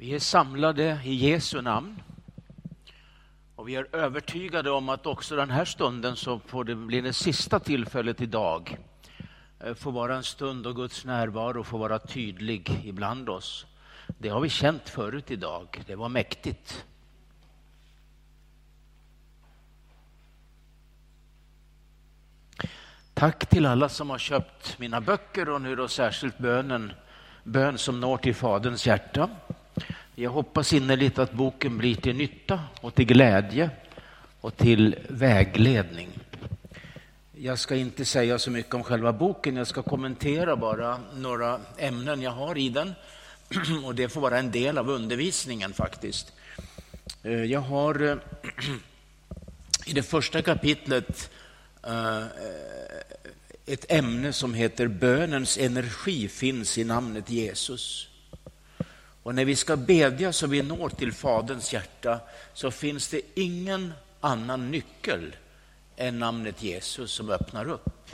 Vi är samlade i Jesu namn. Och vi är övertygade om att också den här stunden så får det bli det sista tillfället idag. Eh, får vara en stund då Guds närvaro får vara tydlig ibland oss. Det har vi känt förut idag. Det var mäktigt. Tack till alla som har köpt mina böcker och nu då särskilt bönen, bön som når till Faderns hjärta. Jag hoppas innerligt att boken blir till nytta och till glädje och till vägledning. Jag ska inte säga så mycket om själva boken, jag ska kommentera bara några ämnen jag har i den. Och det får vara en del av undervisningen faktiskt. Eh, jag har eh, i det första kapitlet eh, ett ämne som heter Bönens energi finns i namnet Jesus. Och när vi ska bedja så vi når till Faderns hjärta så finns det ingen annan nyckel än namnet Jesus som öppnar upp.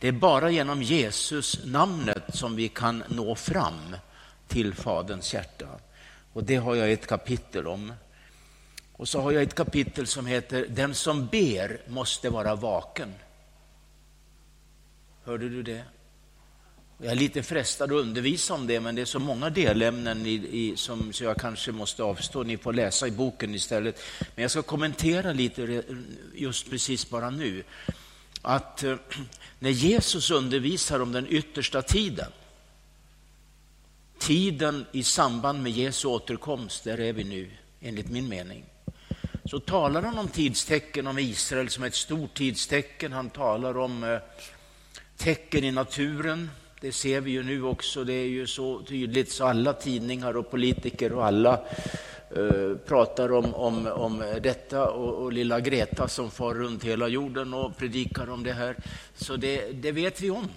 Det är bara genom Jesus namnet som vi kan nå fram till Faderns hjärta. Och det har jag ett kapitel om. Och så har jag ett kapitel som heter Den som ber måste vara vaken. Hörde du det? Jag är lite frestad att undervisa om det, men det är så många delämnen i, i, som, så jag kanske måste avstå. Ni får läsa i boken istället. Men jag ska kommentera lite just precis bara nu. Att eh, när Jesus undervisar om den yttersta tiden, tiden i samband med Jesu återkomst, där är vi nu, enligt min mening så talar han om tidstecken om Israel som ett stort tidstecken. Han talar om eh, tecken i naturen, det ser vi ju nu också. Det är ju så tydligt så alla tidningar och politiker och alla eh, pratar om, om, om detta och, och, lilla Greta som far runt hela jorden och predikar om det här. Så det, det vet vi om.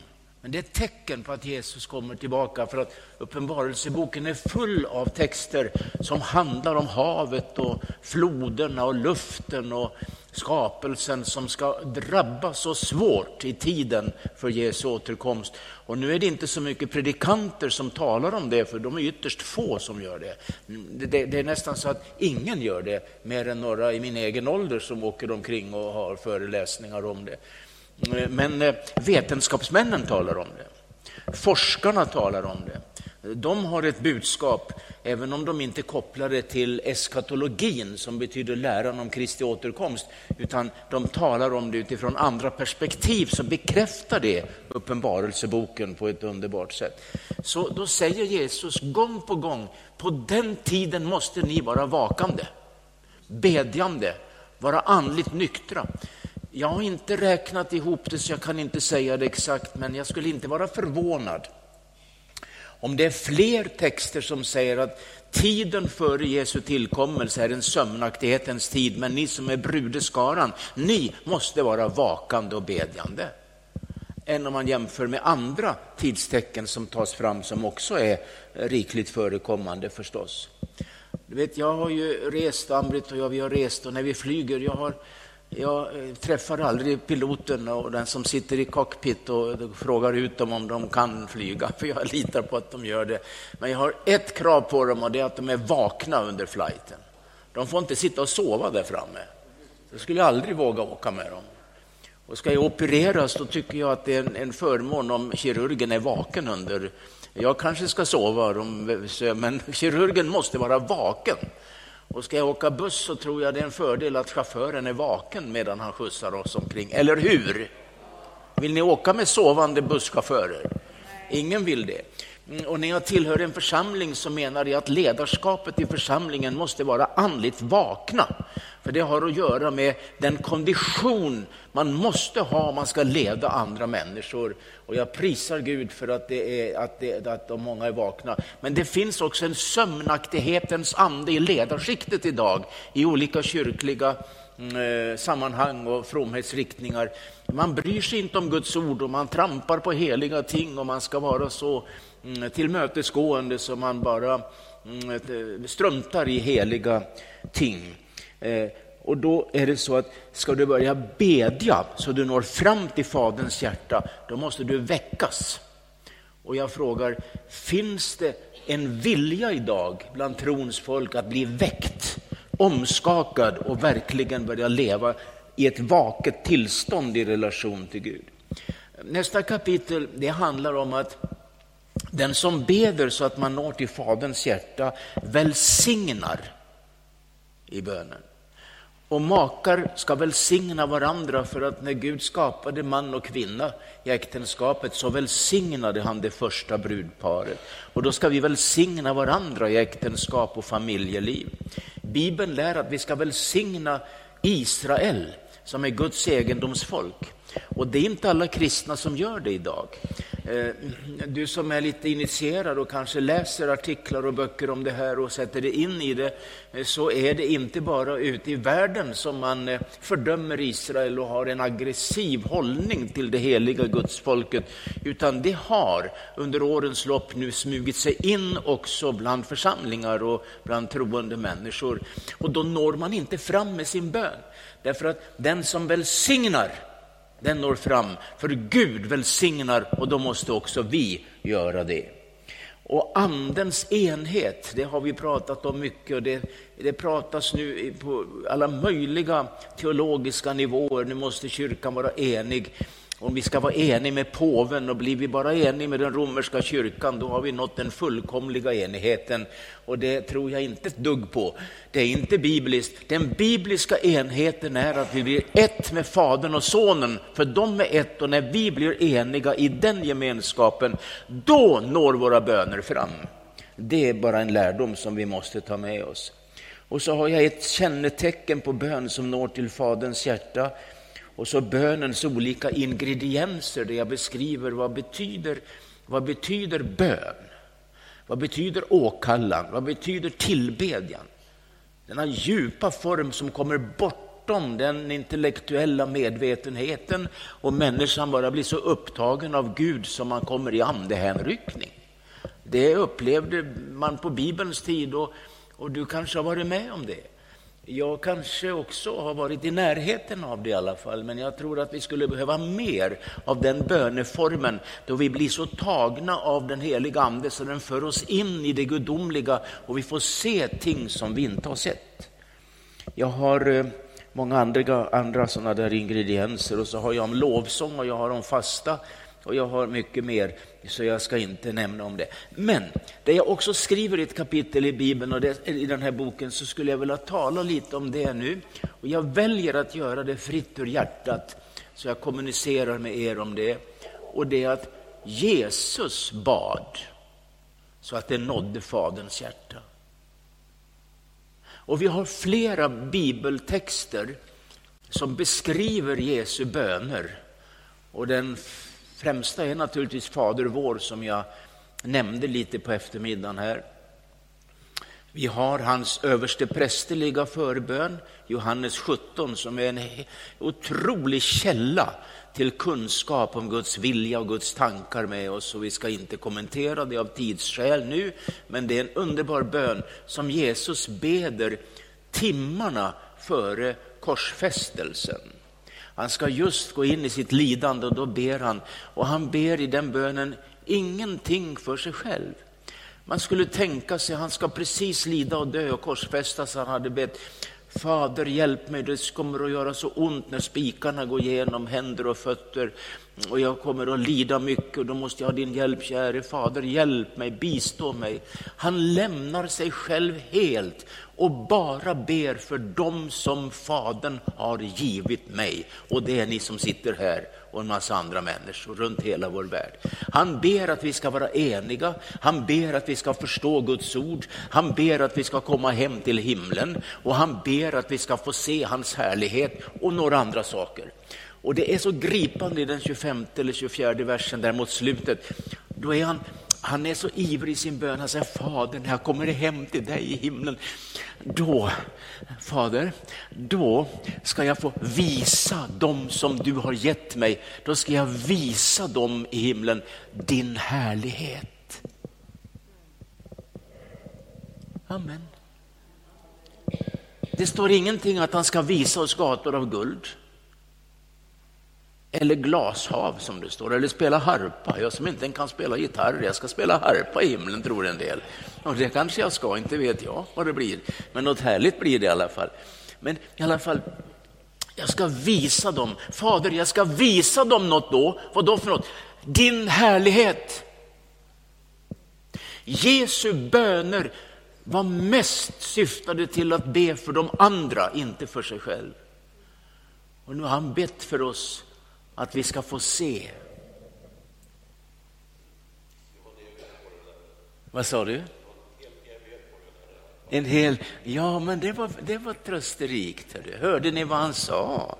Men det är ett tecken på att Jesus kommer tillbaka för att Uppenbarelseboken är full av texter som handlar om havet och floderna och luften och skapelsen som ska drabba så svårt i tiden för Jesu återkomst. Och nu är det inte så mycket predikanter som talar om det, för de är ytterst få som gör det. Det, det är nästan så att ingen gör det, mer än några i min egen ålder som åker omkring och har föreläsningar om det. Men eh, vetenskapsmännen talar om det. Forskarna talar om det. De har ett budskap, även om de inte kopplar det till eskatologin som betyder läran om Kristi återkomst, utan de talar om det utifrån andra perspektiv som bekräftar det, Uppenbarelseboken, på ett underbart sätt. Så då säger Jesus gång på gång, på den tiden måste ni vara vakande, bedjande, vara andligt nyktra. Jag har inte räknat ihop det så jag kan inte säga det exakt, men jag skulle inte vara förvånad om det är fler texter som säger att tiden före Jesu tillkommelse är en sömnaktighetens tid, men ni som är brudeskaran, ni måste vara vakande och bedjande. Än om man jämför med andra tidstecken som tas fram som också är rikligt förekommande förstås. Du vet, jag har ju rest, Ambrit och jag, vi har rest och när vi flyger, jag har jag eh, träffar aldrig piloten och den som sitter i cockpit och frågar ut dem om de kan flyga, för jag litar på att de gör det. Men jag har ett krav på dem och det är att de är vakna under flighten. De får inte sitta och sova där framme. Jag skulle aldrig våga åka med dem. Och ska jag opereras då tycker jag att det är en förmån om kirurgen är vaken under... Jag kanske ska sova, men kirurgen måste vara vaken och ska jag åka buss så tror jag det är en fördel att chauffören är vaken medan han skjutsar oss omkring. Eller hur? Vill ni åka med sovande busschaufförer? Ingen vill det. Mm, och när jag tillhör en församling så menar jag att ledarskapet i församlingen måste vara andligt vakna. För det har att göra med den kondition man måste ha om man ska leda andra människor. Och jag prisar Gud för att, det är, att, det, att de många är vakna. Men det finns också en sömnaktighetens ande i ledarskiktet idag i olika kyrkliga mm, eh, sammanhang och fromhetsriktningar. Man bryr sig inte om Guds ord och man trampar på heliga ting och man ska vara så mm, tillmötesgående som man bara mm, eh, struntar i heliga ting. Eh, och då är det så att ska du börja bedja så du når fram till Faderns hjärta, då måste du väckas. Och jag frågar, finns det en vilja idag bland trons folk att bli väckt, omskakad och verkligen börja leva i ett vaket tillstånd i relation till Gud. Nästa kapitel det handlar om att den som beder så att man når till Faderns hjärta välsignar i bönen. Och makar ska välsigna varandra för att när Gud skapade man och kvinna i äktenskapet så välsignade han det första brudparet. Och då ska vi välsigna varandra i äktenskap och familjeliv. Bibeln lär att vi ska välsigna Israel som är Guds egendomsfolk. Och det är inte alla kristna som gör det idag. Eh, du som är lite initierad och kanske läser artiklar och böcker om det här och sätter dig in i det, eh, så är det inte bara ute i världen som man eh, fördömer Israel och har en aggressiv hållning till det heliga gudsfolket, utan det har under årens lopp nu smugit sig in också bland församlingar och bland troende människor. Och då når man inte fram med sin bön, därför att den som välsignar den når fram, för Gud välsignar och då måste också vi göra det. Och andens enhet, det har vi pratat om mycket och det, det pratas nu på alla möjliga teologiska nivåer. Nu måste kyrkan vara enig om vi ska vara eniga med påven och blir vi bara eniga med den romerska kyrkan, då har vi nått den fullkomliga enigheten. Och det tror jag inte ett dugg på. Det är inte bibliskt. Den bibliska enheten är att vi blir ett med Fadern och Sonen, för de är ett och när vi blir eniga i den gemenskapen, då når våra böner fram. Det är bara en lärdom som vi måste ta med oss. Och så har jag ett kännetecken på bön som når till Faderns hjärta. Och så bönens olika ingredienser där jag beskriver vad betyder, vad betyder bön? Vad betyder åkallan? Vad betyder tillbedjan? Denna djupa form som kommer bortom den intellektuella medvetenheten och människan bara blir så upptagen av Gud som man kommer i andehänryckning. Det upplevde man på Bibelns tid och, och du kanske har varit med om det. Jag kanske också har varit i närheten av det i alla fall, men jag tror att vi skulle behöva mer av den böneformen då vi blir så tagna av den heliga Ande så den för oss in i det gudomliga och vi får se ting som vi inte har sett. Jag har eh, många andra, andra sådana där ingredienser och så har jag om lovsång och jag har om fasta och jag har mycket mer, så jag ska inte nämna om det. Men det jag också skriver i ett kapitel i Bibeln och det, i den här boken så skulle jag vilja tala lite om det nu. Och jag väljer att göra det fritt ur hjärtat, så jag kommunicerar med er om det. Och det är att Jesus bad så att det nådde Faderns hjärta. Och vi har flera bibeltexter som beskriver Jesu böner. Och den främsta är naturligtvis Fader vår som jag nämnde lite på eftermiddagen här. Vi har hans överste prästerliga förbön, Johannes 17, som är en otrolig källa till kunskap om Guds vilja och Guds tankar med oss. Och vi ska inte kommentera det av tidsskäl nu, men det är en underbar bön som Jesus beder timmarna före korsfästelsen. Han ska just gå in i sitt lidande och då ber han. Och han ber i den bönen ingenting för sig själv. Man skulle tänka sig att han ska precis lida och dö och korsfästas. Han hade bett Fader hjälp mig, det kommer att göra så ont när spikarna går igenom händer och fötter och jag kommer att lida mycket och då måste jag ha din hjälp käre Fader, hjälp mig, bistå mig. Han lämnar sig själv helt och bara ber för dem som Fadern har givit mig. Och det är ni som sitter här och en massa andra människor runt hela vår värld. Han ber att vi ska vara eniga, han ber att vi ska förstå Guds ord, han ber att vi ska komma hem till himlen och han ber att vi ska få se hans härlighet och några andra saker. Och det är så gripande i den 25 eller 24 versen där mot slutet. Då är han, han är så ivrig i sin bön. Han säger Fader, när jag kommer hem till dig i himlen, då, Fader, då ska jag få visa dem som du har gett mig. Då ska jag visa dem i himlen din härlighet. Amen. Det står ingenting att han ska visa oss gator av guld. Eller glashav som det står, eller spela harpa. Jag som inte kan spela gitarr, jag ska spela harpa i himlen tror en del. Och det kanske jag ska, inte vet jag vad det blir. Men något härligt blir det i alla fall. Men i alla fall, jag ska visa dem, Fader, jag ska visa dem något då. Vad då för något? Din härlighet. Jesu böner var mest syftade till att be för de andra, inte för sig själv. Och nu har han bett för oss att vi ska få se. Vad sa du? En hel, ja men det var, det var trösterikt. Hörde ni vad han sa?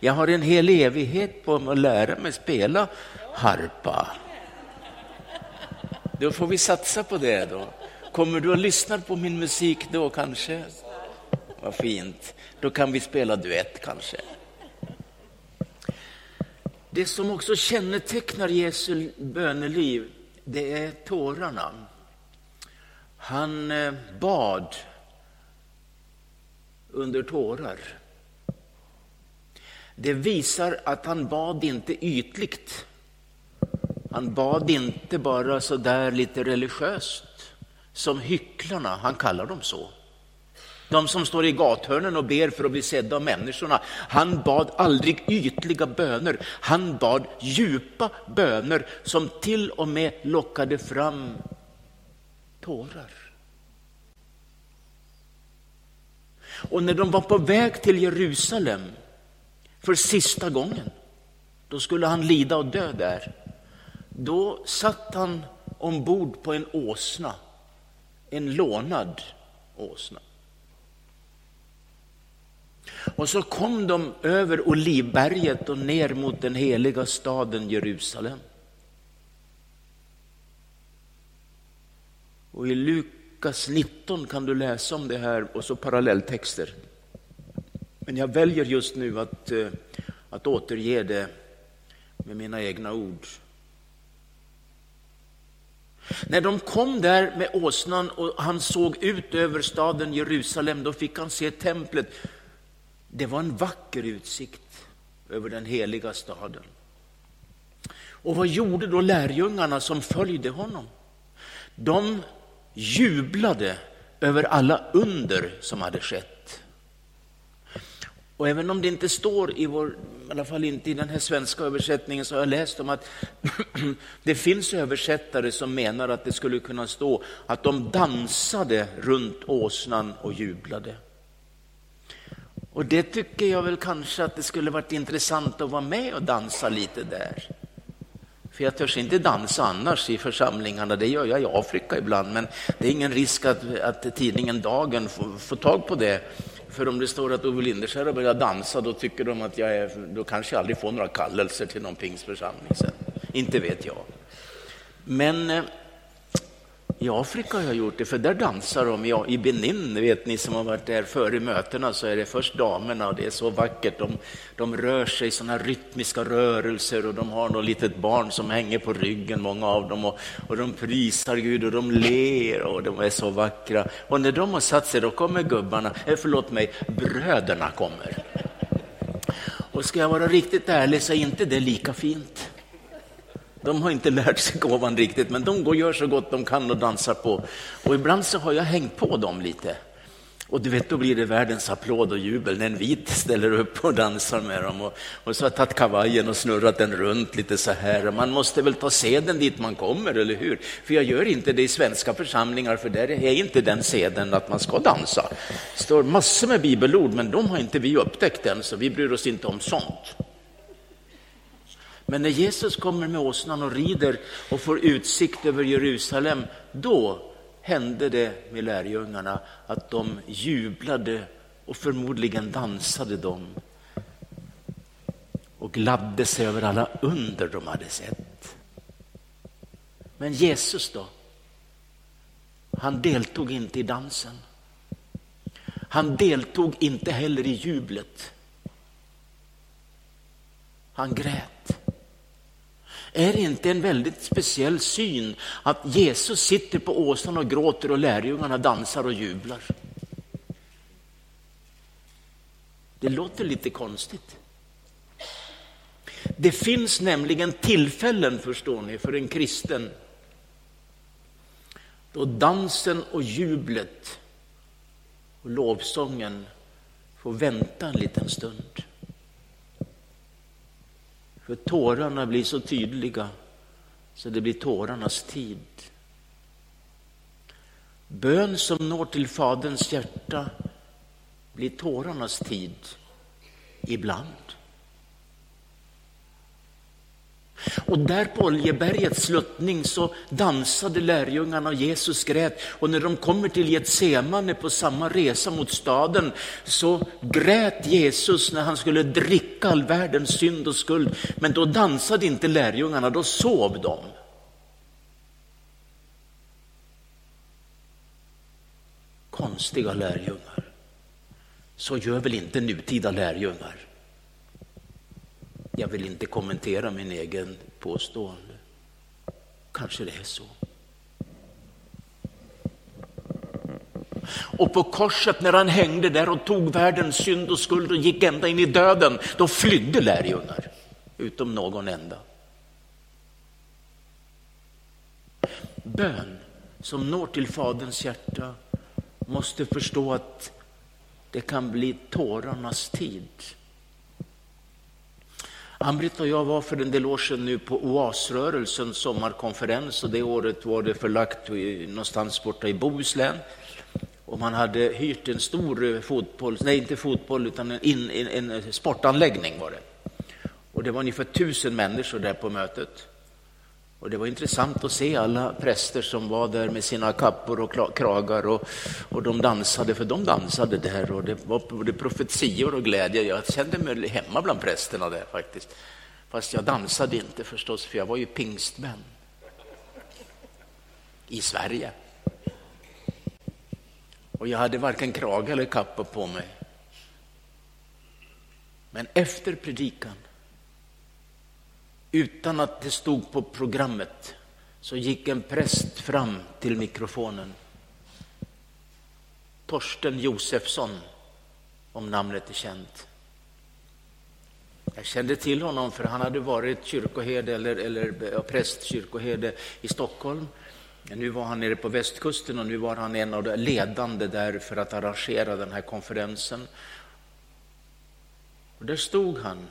Jag har en hel evighet på mig att lära mig spela harpa. Då får vi satsa på det då. Kommer du att lyssna på min musik då kanske? Vad fint. Då kan vi spela duett kanske. Det som också kännetecknar Jesu böneliv, det är tårarna. Han eh, bad under tårar. Det visar att han bad inte ytligt. Han bad inte bara så där lite religiöst, som hycklarna, han kallar dem så. De som står i gathörnen och ber för att bli sedda av människorna. Han bad aldrig ytliga böner. Han bad djupa böner som till och med lockade fram tårar. Och när de var på väg till Jerusalem för sista gången, då skulle han lida och dö där. Då satt han ombord på en åsna, en lånad åsna. Och så kom de över Olivberget och ner mot den heliga staden Jerusalem. Och i Lukas 19 kan du läsa om det här och så parallelltexter. Men jag väljer just nu att, eh, att återge det med mina egna ord. När de kom där med åsnan och han såg ut över staden Jerusalem, då fick han se templet det var en vacker utsikt över den heliga staden. Och vad gjorde då lärjungarna som följde honom? De jublade över alla under som hade skett. Och även om det inte står i vår, i alla fall inte i den här svenska översättningen, så har jag läst om att det finns översättare som menar att det skulle kunna stå att de dansade runt åsnan och jublade. Och det tycker jag väl kanske att det skulle varit intressant att vara med och dansa lite där. För jag törs inte dansa annars i församlingarna, det gör jag i Afrika ibland, men det är ingen risk att, att tidningen Dagen får, får tag på det. För om det står att Ove Linderskär har börjat dansa, då tycker de att jag är, då kanske jag aldrig får några kallelser till någon pingsförsamling sen. Inte vet jag. Men eh, i Afrika har jag gjort det, för där dansar de. I Benin, vet ni som har varit där före mötena, så är det först damerna och det är så vackert. De, de rör sig i sådana rytmiska rörelser och de har något litet barn som hänger på ryggen, många av dem. Och, och de prisar Gud och de ler och de är så vackra. Och när de har satt sig, då kommer gubbarna, eh, förlåt mig, bröderna kommer. Och ska jag vara riktigt ärlig så är inte det lika fint. De har inte lärt sig gåvan riktigt, men de går gör så gott de kan och dansar på. Och ibland så har jag hängt på dem lite. Och du vet, då blir det världens applåd och jubel när en vit ställer upp och dansar med dem. Och, och så har jag tagit kavajen och snurrat den runt lite så här. Man måste väl ta seden dit man kommer, eller hur? För jag gör inte det i svenska församlingar, för där är inte den seden att man ska dansa. Det står massor med bibelord, men de har inte vi upptäckt än, så vi bryr oss inte om sånt. Men när Jesus kommer med åsnan och rider och får utsikt över Jerusalem, då hände det med lärjungarna att de jublade och förmodligen dansade de och gladde sig över alla under de hade sett. Men Jesus då? Han deltog inte i dansen. Han deltog inte heller i jublet. Han grät. Är det inte en väldigt speciell syn att Jesus sitter på åsnan och gråter och lärjungarna dansar och jublar? Det låter lite konstigt. Det finns nämligen tillfällen, förstår ni, för en kristen då dansen och jublet och lovsången får vänta en liten stund. För tårarna blir så tydliga så det blir tårarnas tid. Bön som når till Faderns hjärta blir tårarnas tid ibland. Och där på Oljebergets sluttning så dansade lärjungarna och Jesus grät. Och när de kommer till Getsemane på samma resa mot staden så grät Jesus när han skulle dricka all världens synd och skuld. Men då dansade inte lärjungarna, då sov de. Konstiga lärjungar. Så gör väl inte nutida lärjungar? Jag vill inte kommentera min egen påstående. Kanske det är så. Och på korset när han hängde där och tog världens synd och skuld och gick ända in i döden, då flydde lärjungar, utom någon enda. Bön som når till Faderns hjärta måste förstå att det kan bli tårarnas tid. Ann-Britt och jag var för en del år sedan nu på OAS-rörelsens sommarkonferens och det året var det förlagt någonstans borta i Bohuslän. Och man hade hyrt en stor eh, fotboll, nej inte fotboll utan en, en, en sportanläggning var det. Och det var ungefär tusen människor där på mötet. Och det var intressant att se alla präster som var där med sina kappor och kragar och, och de dansade, för de dansade där och det var både profetior och glädje. Jag kände mig hemma bland prästerna där faktiskt. Fast jag dansade inte förstås, för jag var ju pingstvän i Sverige. Och jag hade varken krage eller kappa på mig. Men efter predikan utan att det stod på programmet så gick en präst fram till mikrofonen. Torsten Josefsson, om namnet är känt. Jag kände till honom för han hade varit kyrkoherde eller, eller prästkyrkoherde i Stockholm. Nu var han nere på västkusten och nu var han en av de ledande där för att arrangera den här konferensen. Och där stod han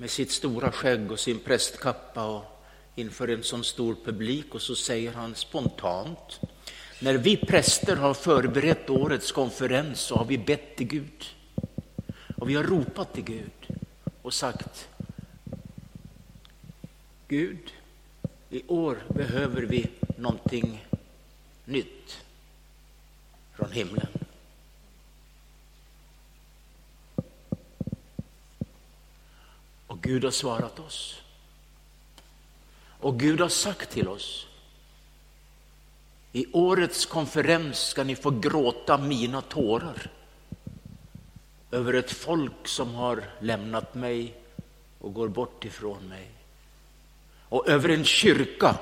med sitt stora skägg och sin prästkappa och inför en sån stor publik och så säger han spontant när vi präster har förberett årets konferens så har vi bett till Gud. Och vi har ropat till Gud och sagt Gud, i år behöver vi någonting nytt från himlen. Och Gud har svarat oss. Och Gud har sagt till oss. I årets konferens ska ni få gråta mina tårar över ett folk som har lämnat mig och går bort ifrån mig. Och över en kyrka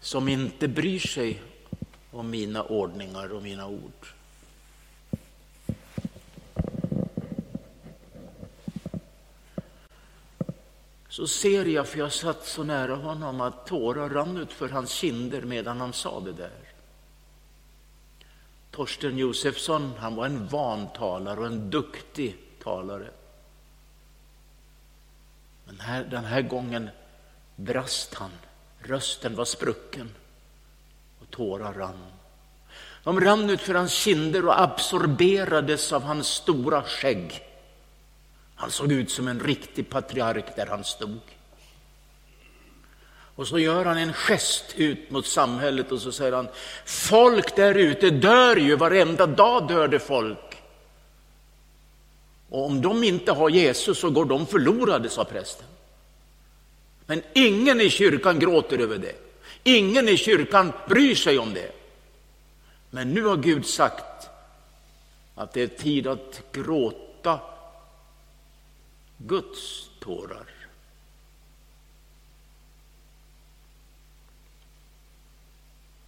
som inte bryr sig om mina ordningar och mina ord. Så ser jag, för jag satt så nära honom, att tårar rann ut för hans kinder medan han sa det där. Torsten Josefsson, han var en van talare och en duktig talare. Men här, den här gången brast han. Rösten var sprucken och tårar rann. De rann ut för hans kinder och absorberades av hans stora skägg. Han såg ut som en riktig patriark där han stod. Och så gör han en gest ut mot samhället och så säger han, folk där ute dör ju, varenda dag dör det folk. Och om de inte har Jesus så går de förlorade, sa prästen. Men ingen i kyrkan gråter över det. Ingen i kyrkan bryr sig om det. Men nu har Gud sagt att det är tid att gråta Guds tårar.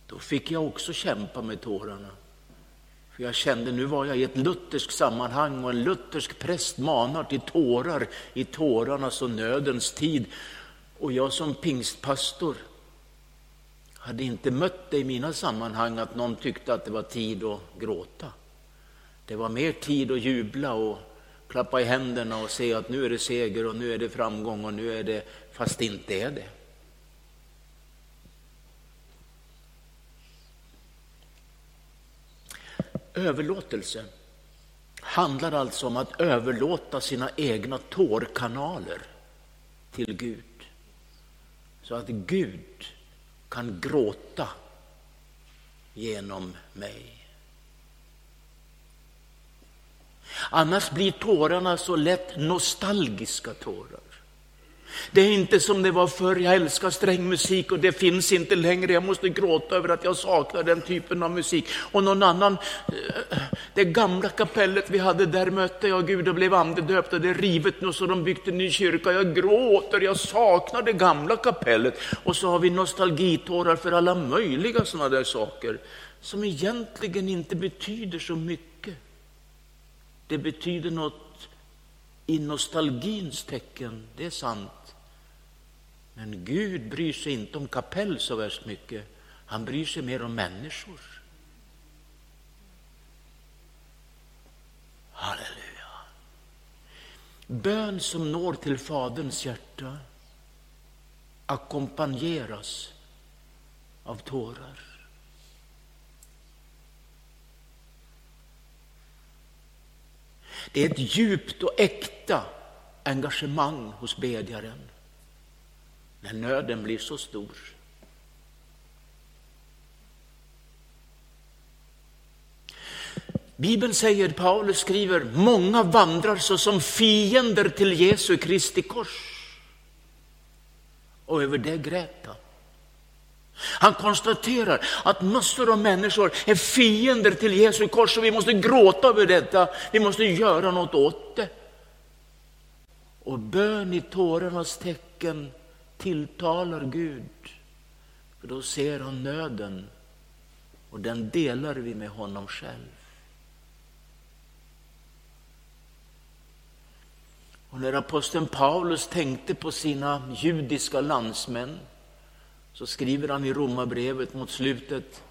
Då fick jag också kämpa med tårarna. För jag kände, nu var jag i ett lutherskt sammanhang och en luthersk präst manar till tårar i tårarnas och nödens tid. Och jag som pingstpastor hade inte mött det i mina sammanhang att någon tyckte att det var tid att gråta. Det var mer tid att jubla och klappa i händerna och se att nu är det seger och nu är det framgång och nu är det, fast det inte är det. Överlåtelse handlar alltså om att överlåta sina egna tårkanaler till Gud. Så att Gud kan gråta genom mig. Annars blir tårarna så lätt nostalgiska tårar. Det är inte som det var förr, jag älskar strängmusik och det finns inte längre. Jag måste gråta över att jag saknar den typen av musik. Och någon annan, eh, det gamla kapellet vi hade, där mötte jag Gud och blev andedöpt och det är rivet nu så de byggt en ny kyrka. Jag gråter, jag saknar det gamla kapellet. Och så har vi nostalgitårar för alla möjliga sådana där saker som egentligen inte betyder så mycket. Det betyder något i nostalgins tecken, det är sant. Men Gud bryr sig inte om kapell så värst mycket. Han bryr sig mer om människor. Halleluja. Bön som når till Faderns hjärta ackompanjeras av tårar. Det är ett djupt och äkta engagemang hos bedjaren när nöden blir så stor. Bibeln säger, Paulus skriver, många vandrar såsom fiender till Jesu Kristi kors. Och över det grät han. Han konstaterar att massor av människor är fiender till Jesu kors och vi måste gråta över detta. Vi måste göra något åt det. Och bön i tårarnas tecken tilltalar Gud. För då ser han nöden och den delar vi med honom själv. Och när aposteln Paulus tänkte på sina judiska landsmän så skriver han i Romarbrevet mot slutet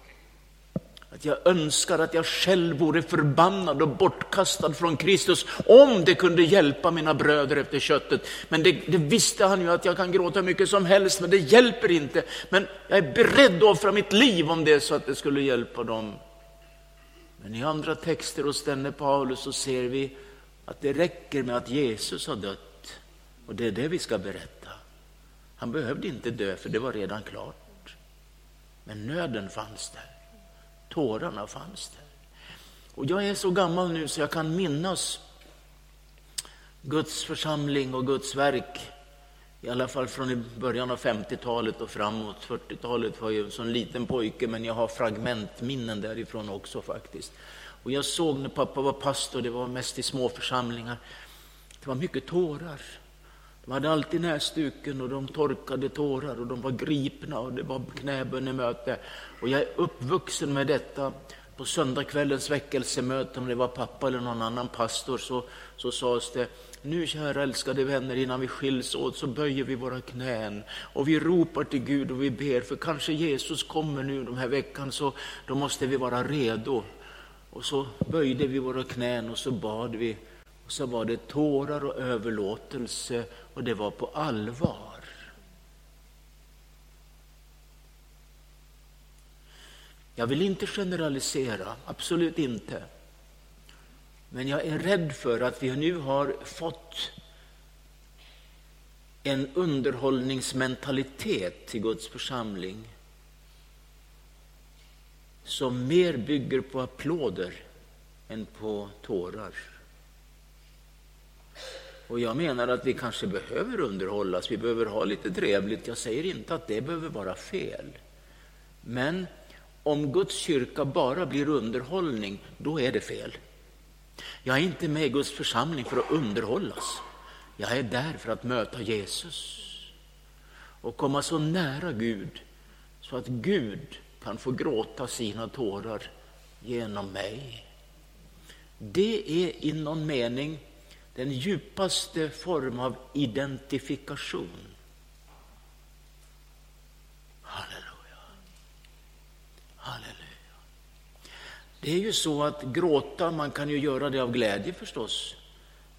att jag önskar att jag själv vore förbannad och bortkastad från Kristus om det kunde hjälpa mina bröder efter köttet. Men det, det, visste han ju att jag kan gråta mycket som helst, men det hjälper inte. Men jag är beredd att offra mitt liv om det är så att det skulle hjälpa dem. Men i andra texter hos denne Paulus så ser vi att det räcker med att Jesus har dött. Och det är det vi ska berätta. Han behövde inte dö, för det var redan klart. Men nöden fanns där. Tårarna fanns där. Och jag är så gammal nu så jag kan minnas Guds församling och Guds verk. I alla fall från början av 50-talet och framåt. 40-talet var jag en liten pojke, men jag har fragmentminnen därifrån också faktiskt. Och jag såg när pappa var pastor, det var mest i små församlingar. Det var mycket tårar. De hade alltid näsduken och de torkade tårar och de var gripna och det var knäbönemöte. Och jag är uppvuxen med detta. På söndagskvällens väckelsemöte, om det var pappa eller någon annan pastor, så, så sades det nu kära älskade vänner, innan vi skiljs åt så böjer vi våra knän och vi ropar till Gud och vi ber, för kanske Jesus kommer nu den här veckan, så då måste vi vara redo. Och så böjde vi våra knän och så bad vi. Och så var det tårar och överlåtelse och det var på allvar. Jag vill inte generalisera, absolut inte. Men jag är rädd för att vi nu har fått en underhållningsmentalitet till Guds församling som mer bygger på applåder än på tårar. Och jag menar att vi kanske behöver underhållas, vi behöver ha lite trevligt. Jag säger inte att det behöver vara fel. Men om Guds kyrka bara blir underhållning, då är det fel. Jag är inte med i Guds församling för att underhållas. Jag är där för att möta Jesus och komma så nära Gud så att Gud kan få gråta sina tårar genom mig. det är i någon mening den djupaste form av identifikation. Halleluja. Halleluja. Det är ju så att gråta, man kan ju göra det av glädje förstås.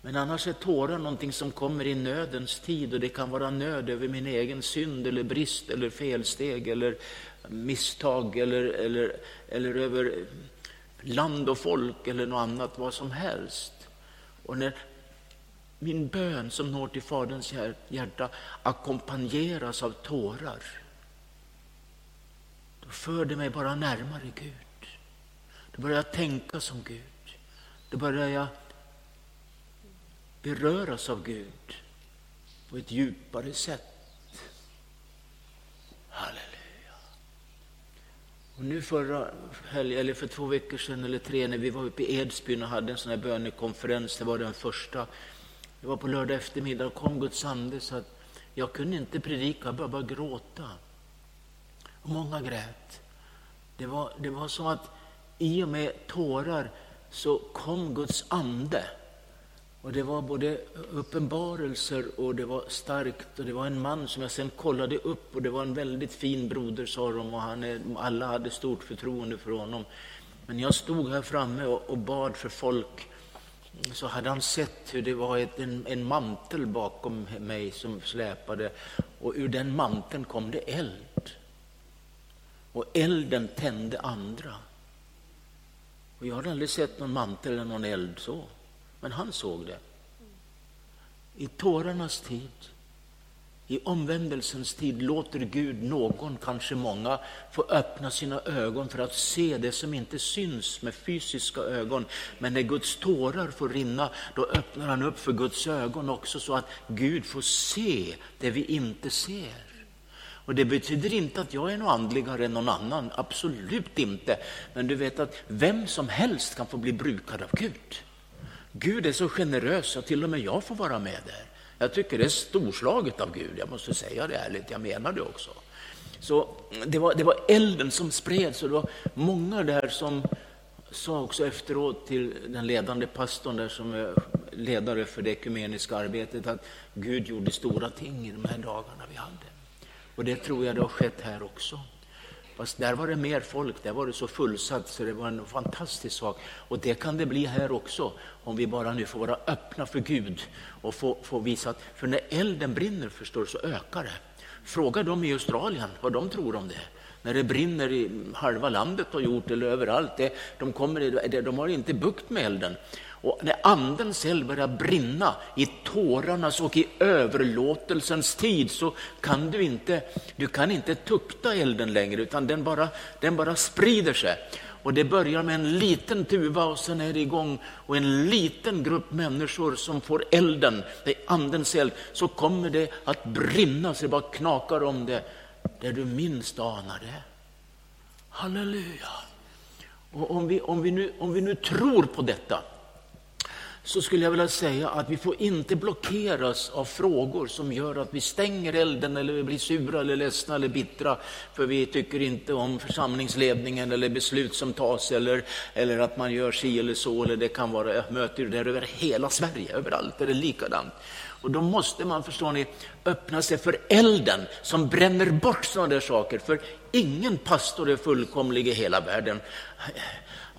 Men annars är tårar någonting som kommer i nödens tid och det kan vara nöd över min egen synd eller brist eller felsteg eller misstag eller, eller, eller över land och folk eller något annat, vad som helst. Och när min bön som når till Faderns hjärta ackompanjeras av tårar, då för det mig bara närmare Gud. Då börjar jag tänka som Gud. Då börjar jag beröras av Gud på ett djupare sätt. Halleluja. Och nu förra helgen, eller för två veckor sedan eller tre, när vi var uppe i Edsbyn och hade en sån här bönekonferens, det var den första. Det var på lördag eftermiddag, och kom Guds ande så att jag kunde inte predika, jag började bara gråta. Och många grät. Det var, det var som att i och med tårar så kom Guds ande. Och Det var både uppenbarelser och det var starkt. Och Det var en man som jag sen kollade upp och det var en väldigt fin broder, sa de. Och han är, alla hade stort förtroende för honom. Men jag stod här framme och, och bad för folk så hade han sett hur det var ett, en, en mantel bakom mig som släpade och ur den manteln kom det eld. Och elden tände andra. Och jag hade aldrig sett någon mantel eller någon eld så. Men han såg det. I tårarnas tid, i omvändelsens tid låter Gud någon, kanske många, få öppna sina ögon för att se det som inte syns med fysiska ögon. Men när Guds tårar får rinna, då öppnar han upp för Guds ögon också så att Gud får se det vi inte ser. Och Det betyder inte att jag är någon andligare än någon annan, absolut inte. Men du vet att vem som helst kan få bli brukad av Gud. Gud är så generös att till och med jag får vara med där. Jag tycker det är storslaget av Gud, jag måste säga det ärligt, jag menar det också. Så det var, det var elden som spreds och det var många där som sa också efteråt till den ledande pastorn där som är ledare för det ekumeniska arbetet att Gud gjorde stora ting i de här dagarna vi hade. Och det tror jag det har skett här också. Fast där var det mer folk, där var det så fullsatt så det var en fantastisk sak. Och det kan det bli här också, om vi bara nu får vara öppna för Gud och få, få visa att, för när elden brinner förstår så ökar det. Fråga dem i Australien vad de tror om det. När det brinner i halva landet och gjort eller överallt, det, de, kommer, de har inte bukt med elden. Och när andens eld börjar brinna i tårarnas och i överlåtelsens tid så kan du inte, du kan inte tukta elden längre utan den bara, den bara sprider sig. Och det börjar med en liten tuva och sen är det igång och en liten grupp människor som får elden, det är andens eld, så kommer det att brinna så det bara knakar om det där du minst anar det. Halleluja! Och om vi, om vi, nu, om vi nu tror på detta, så skulle jag vilja säga att vi får inte blockeras av frågor som gör att vi stänger elden eller vi blir sura eller ledsna eller bittra för vi tycker inte om församlingsledningen eller beslut som tas eller, eller att man gör si eller så. Eller det kan vara, möter där över hela Sverige, överallt är det likadant. Och då måste man, förstår ni, öppna sig för elden som bränner bort sådana där saker. För ingen pastor är fullkomlig i hela världen.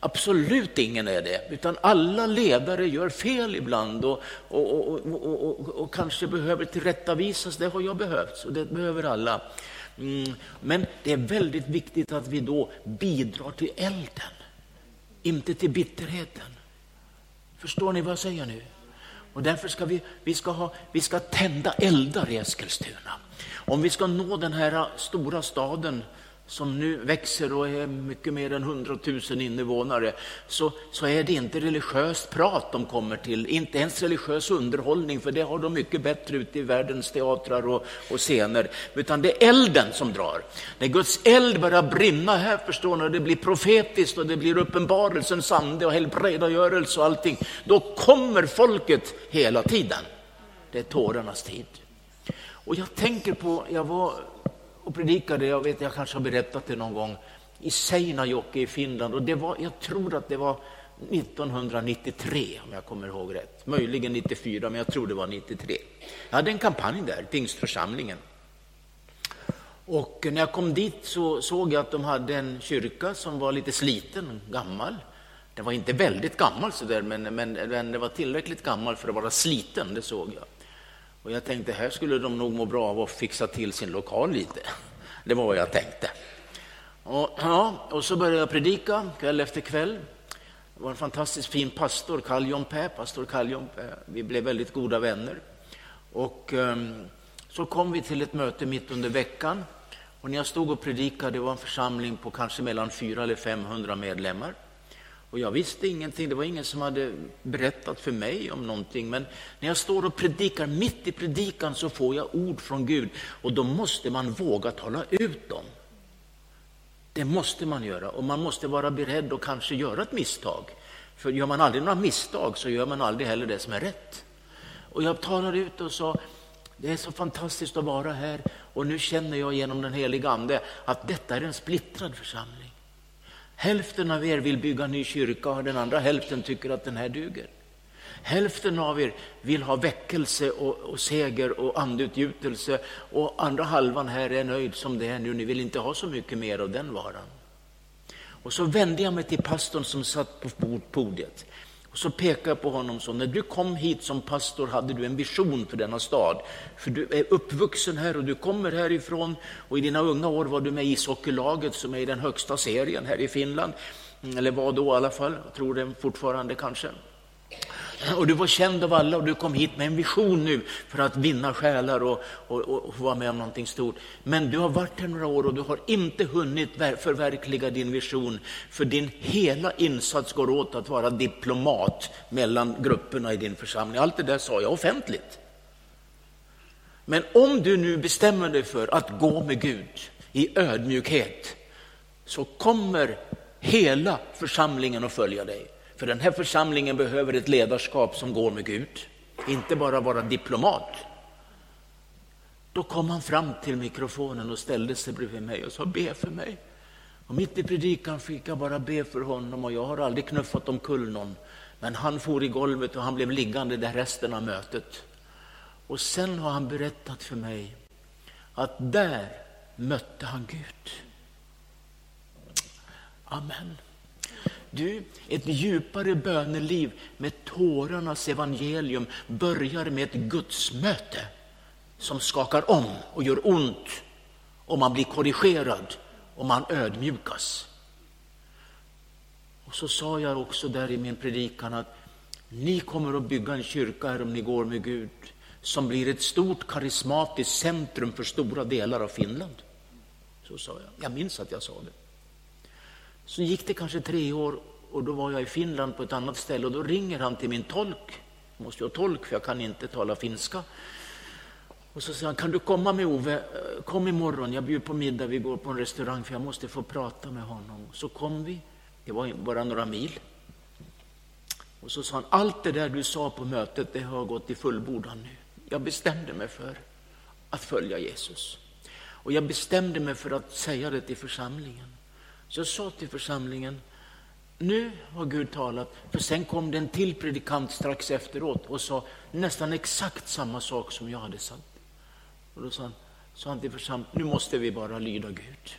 Absolut ingen är det, utan alla ledare gör fel ibland och, och, och, och kanske behöver tillrättavisas. Det har jag behövt, och det behöver alla. Mm, men det är väldigt viktigt att vi då bidrar till elden, inte till bitterheten. Förstår ni vad jag säger nu? Och därför ska vi, vi, ska ha, vi ska tända eldar i Eskilstuna. Om vi ska nå den här stora staden som nu växer och är mycket mer än 100 000 invånare, så, så är det inte religiöst prat de kommer till, inte ens religiös underhållning, för det har de mycket bättre ute i världens teatrar och, och scener, utan det är elden som drar. När Guds eld börjar brinna här, förstår ni, och det blir profetiskt och det blir uppenbarelsens ande och helbrägdagörelse och allting, då kommer folket hela tiden. Det är tårarnas tid. Och jag tänker på, jag var och predikade, jag vet jag kanske har berättat det någon gång, i Seinajoki i Finland. Och det var, jag tror att det var 1993 om jag kommer ihåg rätt. Möjligen 94, men jag tror det var 93. Jag hade en kampanj där, Pingstförsamlingen. Och när jag kom dit så såg jag att de hade en kyrka som var lite sliten, gammal. Den var inte väldigt gammal sådär, men, men den var tillräckligt gammal för att vara sliten, det såg jag. Och jag tänkte, här skulle de nog må bra av att fixa till sin lokal lite. Det var vad jag tänkte. Och, ja, och så började jag predika kväll efter kväll. Det var en fantastiskt fin pastor, Carl Pä, pastor Carl Pä. Vi blev väldigt goda vänner. Och um, så kom vi till ett möte mitt under veckan. Och när jag stod och predikade, det var en församling på kanske mellan 400 eller 500 medlemmar. Och jag visste ingenting, det var ingen som hade berättat för mig om någonting. Men när jag står och predikar, mitt i predikan så får jag ord från Gud. Och då måste man våga tala ut dem. Det måste man göra och man måste vara beredd att kanske göra ett misstag. För gör man aldrig några misstag så gör man aldrig heller det som är rätt. Och jag talade ut och sa, det är så fantastiskt att vara här och nu känner jag genom den heliga Ande att detta är en splittrad församling. Hälften av er vill bygga en ny kyrka och den andra hälften tycker att den här duger. Hälften av er vill ha väckelse och, och seger och andeutgjutelse och andra halvan här är nöjd som det är nu. Ni vill inte ha så mycket mer av den varan. Och så vände jag mig till pastorn som satt på podiet. Så pekade jag på honom så, när du kom hit som pastor hade du en vision för denna stad. För du är uppvuxen här och du kommer härifrån och i dina unga år var du med i ishockeylaget som är i den högsta serien här i Finland. Mm, eller var då i alla fall, jag tror det fortfarande kanske. Och du var känd av alla och du kom hit med en vision nu för att vinna själar och, och, och vara med om någonting stort. Men du har varit här några år och du har inte hunnit förverkliga din vision. För din hela insats går åt att vara diplomat mellan grupperna i din församling. Allt det där sa jag offentligt. Men om du nu bestämmer dig för att gå med Gud i ödmjukhet så kommer hela församlingen att följa dig. För den här församlingen behöver ett ledarskap som går med Gud, inte bara vara diplomat. Då kom han fram till mikrofonen och ställde sig bredvid mig och sa be för mig. Och mitt i predikan fick jag bara be för honom och jag har aldrig knuffat omkull någon. Men han for i golvet och han blev liggande där resten av mötet. Och sen har han berättat för mig att där mötte han Gud. Amen. Du, ett djupare böneliv med tårarnas evangelium börjar med ett gudsmöte som skakar om och gör ont och man blir korrigerad och man ödmjukas. Och så sa jag också där i min predikan att ni kommer att bygga en kyrka här om ni går med Gud som blir ett stort karismatiskt centrum för stora delar av Finland. Så sa jag. Jag minns att jag sa det. Så gick det kanske tre år och då var jag i Finland på ett annat ställe och då ringer han till min tolk. Jag måste ju ha tolk för jag kan inte tala finska. Och så säger han, kan du komma med Ove? Eh, kom imorgon, jag bjuder på middag, vi går på en restaurang för jag måste få prata med honom. Så kom vi, det var bara några mil. Och så sa han, allt det där du sa på mötet, det har gått i fullbordan nu. Jag bestämde mig för att följa Jesus. Och jag bestämde mig för att säga det till församlingen. Så jag sa till församlingen, nu har Gud talat, för sen kom det en till predikant strax efteråt och sa nästan exakt samma sak som jag hade sagt. Och då sa han, sa han till församlingen, nu måste vi bara lyda Gud.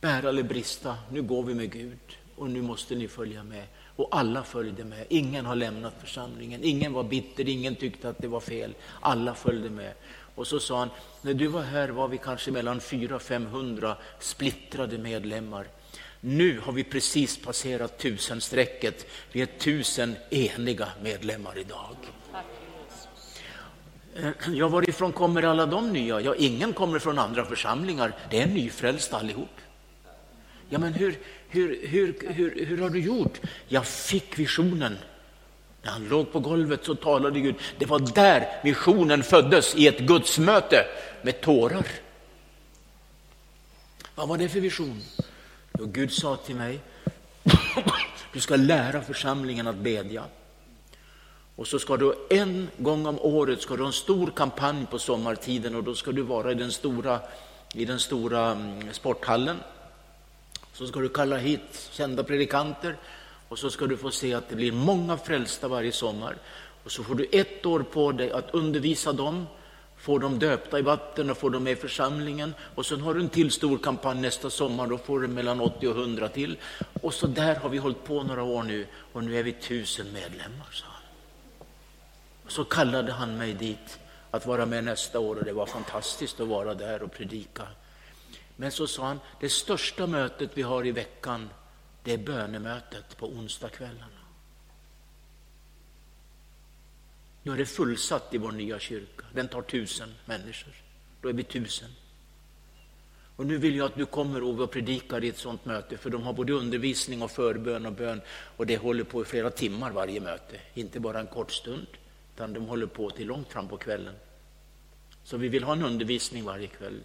Bära eller brista, nu går vi med Gud och nu måste ni följa med. Och alla följde med. Ingen har lämnat församlingen. Ingen var bitter, ingen tyckte att det var fel. Alla följde med. Och så sa han, när du var här var vi kanske mellan 400-500 splittrade medlemmar. Nu har vi precis passerat tusenstrecket. Vi är tusen eniga medlemmar idag. Eh, ja, varifrån kommer alla de nya? Ja, ingen kommer från andra församlingar. Det är nyfrälsta allihop. Ja, men hur, hur, hur, hur, hur har du gjort? Jag fick visionen. När han låg på golvet så talade Gud. Det var där missionen föddes, i ett gudsmöte med tårar. Vad var det för vision? Jo, Gud sa till mig, du ska lära församlingen att bedja. Och så ska du en gång om året ska du ha en stor kampanj på sommartiden och då ska du vara i den stora, i den stora mm, sporthallen. Så ska du kalla hit kända predikanter och så ska du få se att det blir många frälsta varje sommar. Och så får du ett år på dig att undervisa dem, få dem döpta i vatten och få dem med i församlingen. Och sen har du en till stor kampanj nästa sommar, då får du mellan 80 och 100 till. Och så där har vi hållit på några år nu och nu är vi tusen medlemmar, sa han. Och så kallade han mig dit att vara med nästa år och det var fantastiskt att vara där och predika. Men så sa han, det största mötet vi har i veckan, det är bönemötet på onsdagskvällarna. Nu är det fullsatt i vår nya kyrka. Den tar tusen människor. Då är vi tusen. Och nu vill jag att du kommer Ove och predikar i ett sådant möte, för de har både undervisning och förbön och bön och det håller på i flera timmar varje möte, inte bara en kort stund, utan de håller på till långt fram på kvällen. Så vi vill ha en undervisning varje kväll.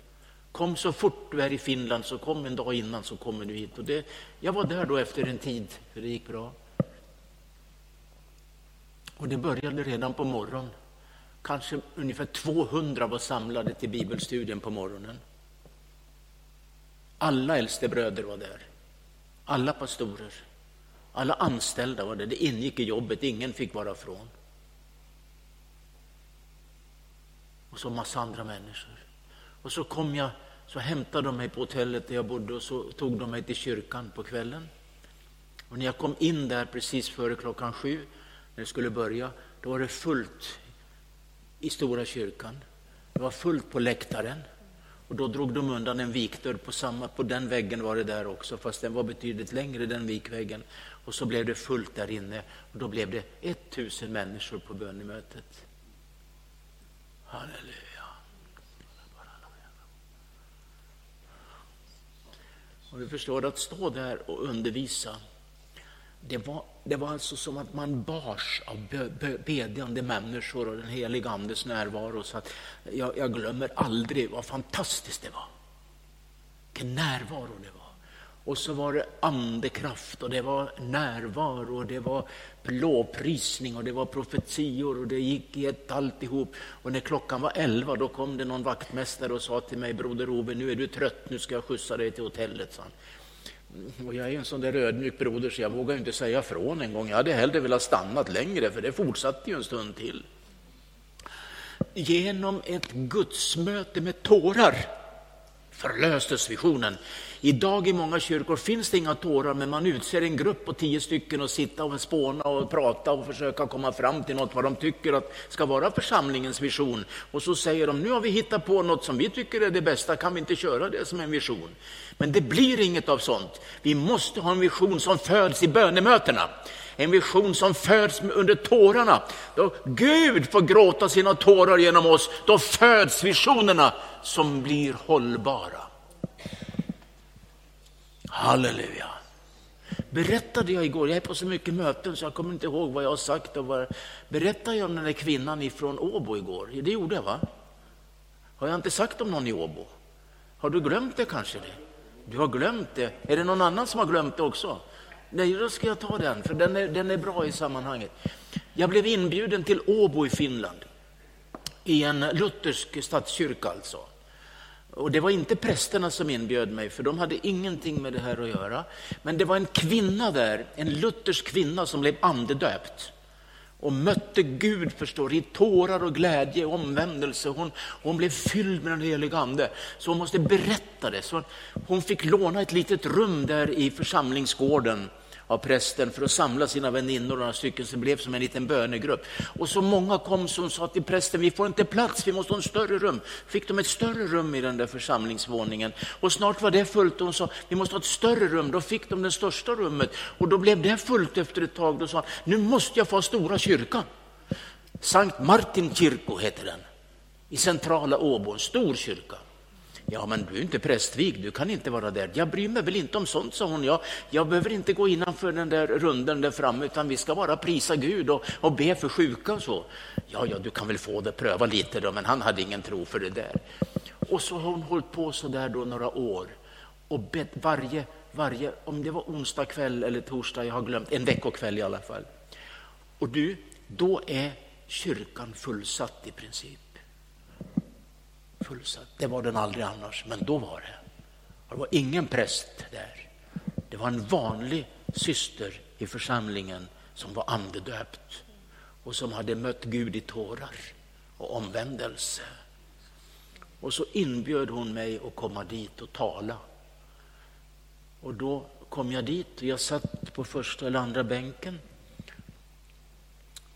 Kom så fort du är i Finland, så kom en dag innan så kommer du hit. Och det, jag var där då efter en tid, för det gick bra. Och det började redan på morgonen. Kanske ungefär 200 var samlade till bibelstudien på morgonen. Alla äldstebröder var där. Alla pastorer. Alla anställda var där. Det ingick i jobbet, ingen fick vara från. Och så massa andra människor. Och så kom jag, så hämtade de mig på hotellet där jag bodde och så tog de mig till kyrkan på kvällen. Och när jag kom in där precis före klockan sju, när det skulle börja, då var det fullt i stora kyrkan. Det var fullt på läktaren. Och då drog de undan en vikdörr på, samma, på den väggen var det där också, fast den var betydligt längre den vikväggen. Och så blev det fullt där inne och då blev det 1000 människor på bönemötet. Halleluja. Och du förstår att stå där och undervisa, det var, det var alltså som att man bars av bedjande människor och den heliga Andes närvaro. Så att jag, jag glömmer aldrig vad fantastiskt det var. Vilken närvaro det var. Och så var det andekraft och det var närvaro och det var lovprisning och det var profetior och det gick i ett alltihop. Och när klockan var elva då kom det någon vaktmästare och sa till mig, broder Ove, nu är du trött, nu ska jag skjutsa dig till hotellet. Så och jag är en sån där ödmjuk broder så jag vågar inte säga från en gång. Jag hade hellre velat stannat längre för det fortsatte ju en stund till. Genom ett gudsmöte med tårar förlöstes visionen. Idag i många kyrkor finns det inga tårar, men man utser en grupp på tio stycken och sitta och spåna och prata och försöka komma fram till något vad de tycker att ska vara församlingens vision. Och så säger de, nu har vi hittat på något som vi tycker är det bästa, kan vi inte köra det som en vision? Men det blir inget av sånt. Vi måste ha en vision som föds i bönemötena. En vision som föds under tårarna. Då Gud får gråta sina tårar genom oss, då föds visionerna som blir hållbara. Halleluja. Berättade jag igår, jag är på så mycket möten så jag kommer inte ihåg vad jag har sagt. Och vad, berättade jag om den där kvinnan ifrån Åbo igår? Det gjorde jag va? Har jag inte sagt om någon i Åbo? Har du glömt det kanske? det? Du har glömt det. Är det någon annan som har glömt det också? Nej, då ska jag ta den, för den är, den är bra i sammanhanget. Jag blev inbjuden till Åbo i Finland, i en luthersk statskyrka alltså. Och det var inte prästerna som inbjöd mig, för de hade ingenting med det här att göra. Men det var en kvinna där, en luthersk kvinna som blev andedöpt och mötte Gud förstår, i tårar och glädje och omvändelse. Hon, hon blev fylld med den helige Ande, så hon måste berätta det. Så hon fick låna ett litet rum där i församlingsgården av prästen för att samla sina väninnor, några stycken, som blev som en liten bönegrupp. Och så många kom som sa till prästen, vi får inte plats, vi måste ha ett större rum. Fick de ett större rum i den där församlingsvåningen. Och snart var det fullt och hon sa, vi måste ha ett större rum. Då fick de det största rummet och då blev det fullt efter ett tag. Då sa han, nu måste jag få ha stora kyrkan. Sankt Martin kyrko heter den, i centrala Åbo, en stor kyrka. Ja, men du är inte prästvig, du kan inte vara där. Jag bryr mig väl inte om sånt, sa hon. Jag, jag behöver inte gå innanför den där runden där framme, utan vi ska bara prisa Gud och, och be för sjuka och så. Ja, ja, du kan väl få det, pröva lite då, men han hade ingen tro för det där. Och så har hon hållit på så där då några år och bett varje, varje, om det var onsdag kväll eller torsdag, jag har glömt, en veckokväll i alla fall. Och du, då är kyrkan fullsatt i princip fullsatt. Det var den aldrig annars, men då var det. Det var ingen präst där. Det var en vanlig syster i församlingen som var andedöpt och som hade mött Gud i tårar och omvändelse. Och så inbjöd hon mig att komma dit och tala. Och då kom jag dit och jag satt på första eller andra bänken.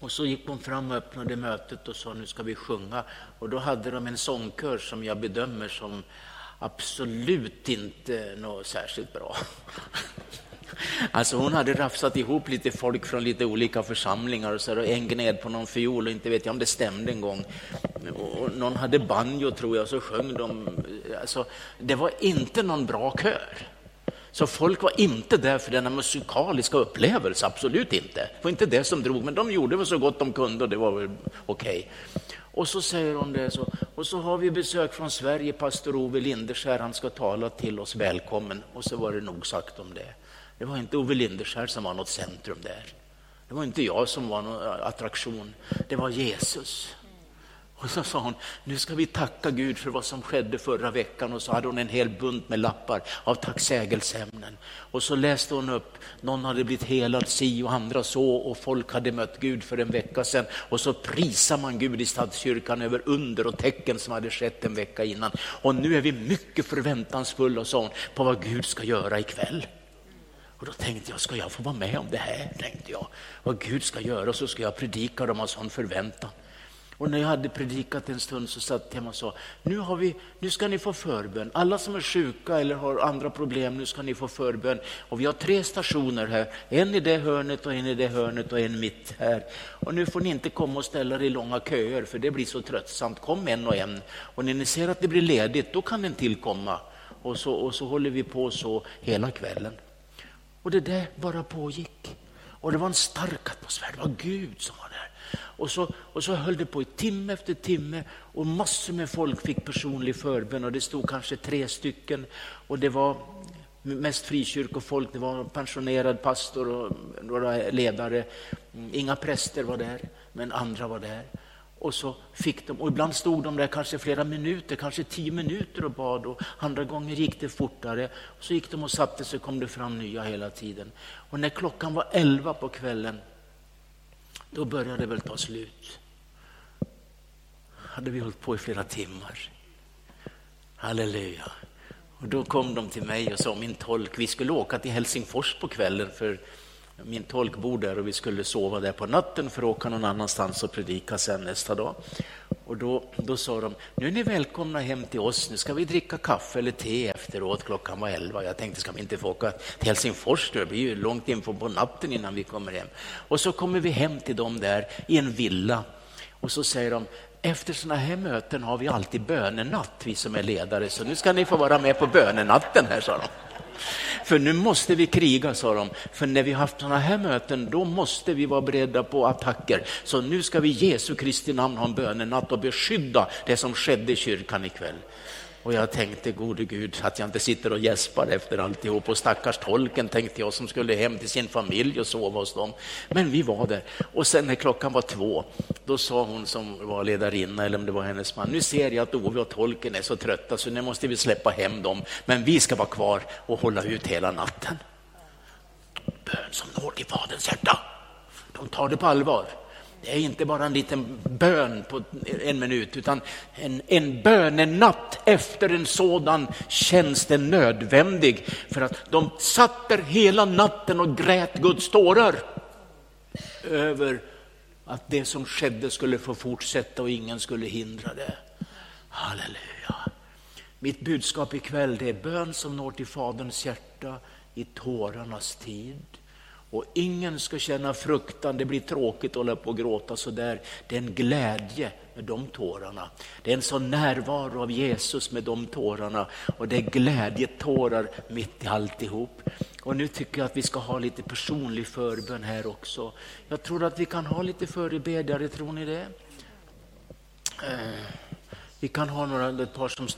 Och så gick hon fram och öppnade mötet och sa nu ska vi sjunga. Och då hade de en sångkör som jag bedömer som absolut inte något särskilt bra. Alltså hon hade rafsat ihop lite folk från lite olika församlingar och, så och en gned på någon fiol och inte vet jag om det stämde en gång. Och någon hade banjo tror jag och så sjöng de. Alltså, det var inte någon bra kör. Så folk var inte där för denna musikaliska upplevelse, absolut inte. Det var inte det som drog, men de gjorde väl så gott de kunde och det var väl okej. Okay. Och så säger hon det så. Och så har vi besök från Sverige, pastor Ove Linderskär, han ska tala till oss välkommen. Och så var det nog sagt om det. Det var inte Ove Linderskär som var något centrum där. Det var inte jag som var någon attraktion. Det var Jesus. Och så sa hon, nu ska vi tacka Gud för vad som skedde förra veckan. Och så hade hon en hel bunt med lappar av tacksägelseämnen. Och så läste hon upp, någon hade blivit helad si och andra så och folk hade mött Gud för en vecka sedan. Och så prisar man Gud i stadskyrkan över under och tecken som hade skett en vecka innan. Och nu är vi mycket förväntansfulla, sa hon, på vad Gud ska göra ikväll. Och då tänkte jag, ska jag få vara med om det här? tänkte jag. Vad Gud ska göra, så ska jag predika dem av sån förväntan. Och när jag hade predikat en stund så satt jag och sa, nu, har vi, nu ska ni få förbön. Alla som är sjuka eller har andra problem, nu ska ni få förbön. Och vi har tre stationer här, en i det hörnet och en i det hörnet och en mitt här. Och nu får ni inte komma och ställa er i långa köer, för det blir så tröttsamt. Kom en och en. Och när ni ser att det blir ledigt, då kan en tillkomma. Och så, och så håller vi på så hela kvällen. Och det där bara pågick. Och det var en stark atmosfär, det var Gud som var. Och så, och så höll det på i timme efter timme och massor med folk fick personlig förbön och det stod kanske tre stycken och det var mest frikyrkofolk, det var pensionerad pastor och några ledare. Mm, inga präster var där, men andra var där. Och så fick de, och ibland stod de där kanske flera minuter, kanske tio minuter och bad och andra gånger gick det fortare. Och så gick de och satte sig och kom det fram nya hela tiden. Och när klockan var elva på kvällen, då började det väl ta slut. Hade vi hållit på i flera timmar. Halleluja. Och då kom de till mig och sa, min tolk, vi skulle åka till Helsingfors på kvällen för min tolk bor där och vi skulle sova där på natten för att åka någon annanstans och predika sen nästa dag. Och då, då sa de, nu är ni välkomna hem till oss, nu ska vi dricka kaffe eller te efteråt, klockan var elva. Jag tänkte, ska vi inte få åka till Helsingfors, det blir ju långt in på natten innan vi kommer hem. Och så kommer vi hem till dem där i en villa och så säger de, efter sådana här möten har vi alltid bönenatt, vi som är ledare, så nu ska ni få vara med på bönenatten här, sa de. För nu måste vi kriga, sa de. För när vi har haft sådana här möten, då måste vi vara beredda på attacker. Så nu ska vi i Jesu Kristi namn ha en bönenatt och beskydda det som skedde i kyrkan ikväll. Och jag tänkte, gode Gud, att jag inte sitter och gäspar efter alltihop. Och stackars tolken tänkte jag som skulle hem till sin familj och sova hos dem. Men vi var där. Och sen när klockan var två, då sa hon som var ledarinna, eller om det var hennes man, nu ser jag att Ove och tolken är så trötta så nu måste vi släppa hem dem. Men vi ska vara kvar och hålla ut hela natten. Bön som når till Faderns hjärta. De tar det på allvar. Det är inte bara en liten bön på en minut, utan en, en bönenatt efter en sådan känns det nödvändig. För att de satt där hela natten och grät Guds tårar över att det som skedde skulle få fortsätta och ingen skulle hindra det. Halleluja. Mitt budskap ikväll det är bön som når till Faderns hjärta i tårarnas tid. Och ingen ska känna fruktan, det blir tråkigt att hålla på och gråta sådär. Det är en glädje med de tårarna. Det är en sån närvaro av Jesus med de tårarna och det är glädjetårar mitt i alltihop. Och nu tycker jag att vi ska ha lite personlig förbön här också. Jag tror att vi kan ha lite förebedjare, tror ni det? Eh, vi kan ha några, ett par som